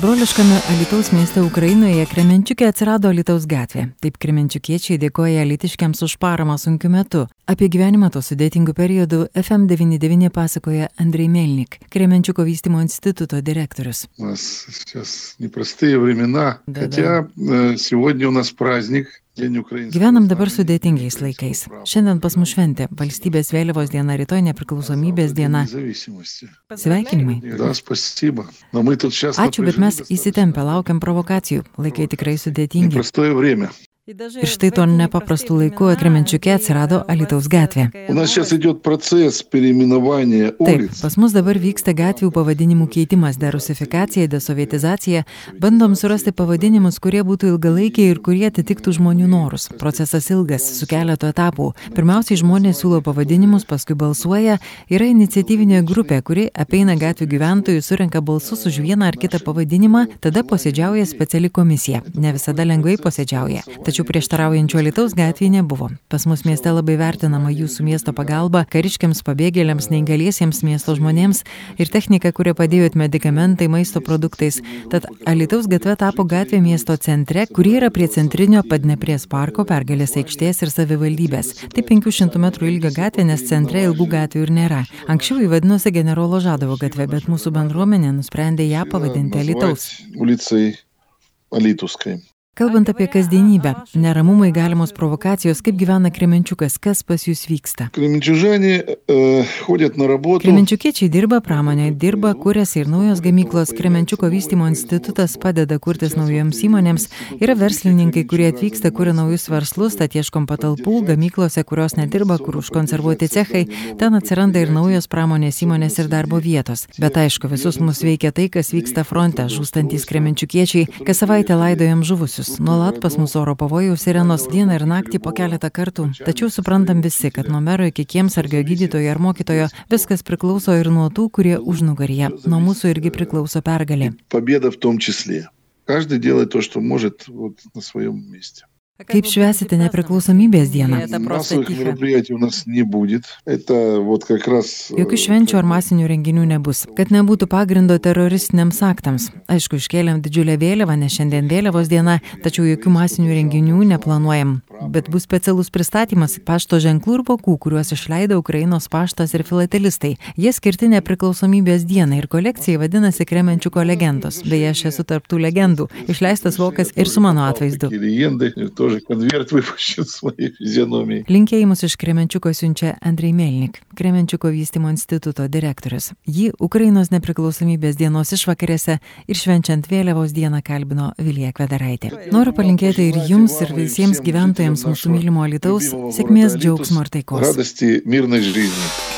Broliškame Alitaus mieste Ukrainoje Kremenčiukė atsirado Alitaus gatvė. Taip kremenčiukiečiai dėkoja Alitiškiams už paramą sunkiu metu. Apie gyvenimą to sudėtingų periodų FM99 pasakoja Andrei Melnik, Kremenčiuko vystimo instituto директорус. У нас сейчас непростые времена, Да-да. хотя э, сегодня у нас праздник, День украинского Gyvenam dabar sudėtingiais laikais. Šiandien pas mus šventė - valstybės vėliavos diena, rytoj nepriklausomybės diena. Sveikinimai. Ačiū, bet mes įsitempę, laukiam provokacijų. Laikai tikrai sudėtingi. Ir štai tuo nepaprastu laiku Kremenčiukė atsirado Alitaus gatvė. Taip, pas mus dabar vyksta gatvių pavadinimų keitimas, derusifikacija, desovietizacija. Bandom surasti pavadinimus, kurie būtų ilgalaikiai ir kurie atitiktų žmonių norus. Procesas ilgas, su keletu etapų. Pirmiausiai žmonės siūlo pavadinimus, paskui balsuoja. Yra iniciatyvinė grupė, kuri apeina gatvių gyventojus, surenka balsus už vieną ar kitą pavadinimą, tada posėdžiauja speciali komisija. Ne visada lengvai posėdžiauja. Tačiau prieštaraujančių Alitaus gatvėje nebuvo. Pas mus mieste labai vertinama jūsų miesto pagalba kariškiams, pabėgėliams, neįgaliesiems miesto žmonėms ir technika, kuria padėjot medikamentai, maisto produktais. Tad Alitaus gatve tapo gatvė miesto centre, kuri yra prie centrinio Padneprės parko, pergalės aikštės ir savivaldybės. Tai 500 m ilgio gatvė, nes centre ilgų gatvių ir nėra. Anksčiau jį vadinosi generolo Žadovo gatvė, bet mūsų bendruomenė nusprendė ją pavadinti Alitaus. Назвать улицей Алитовской. Kalbant apie kasdienybę, neramumai galimos provokacijos, kaip gyvena Kremenčiukas, kas pas jūs vyksta? Kremenčiukiečiai dirba pramonė, dirba, kuriasi ir naujos gamyklos, Kremenčiuko vystimo institutas padeda kurtis naujoms įmonėms, yra verslininkai, kurie atvyksta, kuria naujus verslus, tad ieškom patalpų, gamyklose, kurios nedirba, kur užkonservuoti cechai, ten atsiranda ir naujos pramonės įmonės ir darbo vietos. Bet aišku, visus mus veikia tai, kas vyksta fronte, žūstantys Kremenčiukiečiai, kas savaitę laidojam žuvusius Nuolat pas mus oro pavojaus sirenos dieną ir naktį po keletą kartų. Tačiau suprantam visi, kad nuo mero iki kiemsargio gydytojo ar mokytojo viskas priklauso ir nuo tų, kurie užnugaryje. Nuo mūsų irgi priklauso pergalė. Победа в том числе. Каждый делает то, что может вот, на своем месте. Kaip švesite nepriklausomybės dieną? Массовых мероприятий у нас не будет. Это вот как раз... э, Jokių švenčių ar masinių renginių nebus, kad nebūtų pagrindo teroristiniams aktams. Aišku, iškėlėm didžiulę vėliavą, nes šiandien vėliavos diena, tačiau jokių masinių renginių neplanuojam. Bet bus specialus pristatymas pašto ženklų ir vokų, kuriuos išleido Ukrainos paštas ir filatelistai. Jie skirti nepriklausomybės dienai ir kolekcijai vadinasi Kremenčiuko legendos. Beje, aš esu tarptų legendų. Išleistas vokas ir su mano atvaizdu. Такие легенды. И Тоже конверт выпущен с моей физиономией. Linkėjimus iš Kremenčiuko siunčia Andrei Melnik, Kremenčiuko vystimo instituto direktorius. Jį Ukrainos nepriklausomybės dienos išvakarėse ir švenčiant vėliavos dieną kalbino Vilija Kvedaraitė. Noriu palinkėti ir jums, ir visiems gyventojams mūsų mylimo Alitaus sėkmės, džiaugsmo ir taikos. Радости, мирной жизни.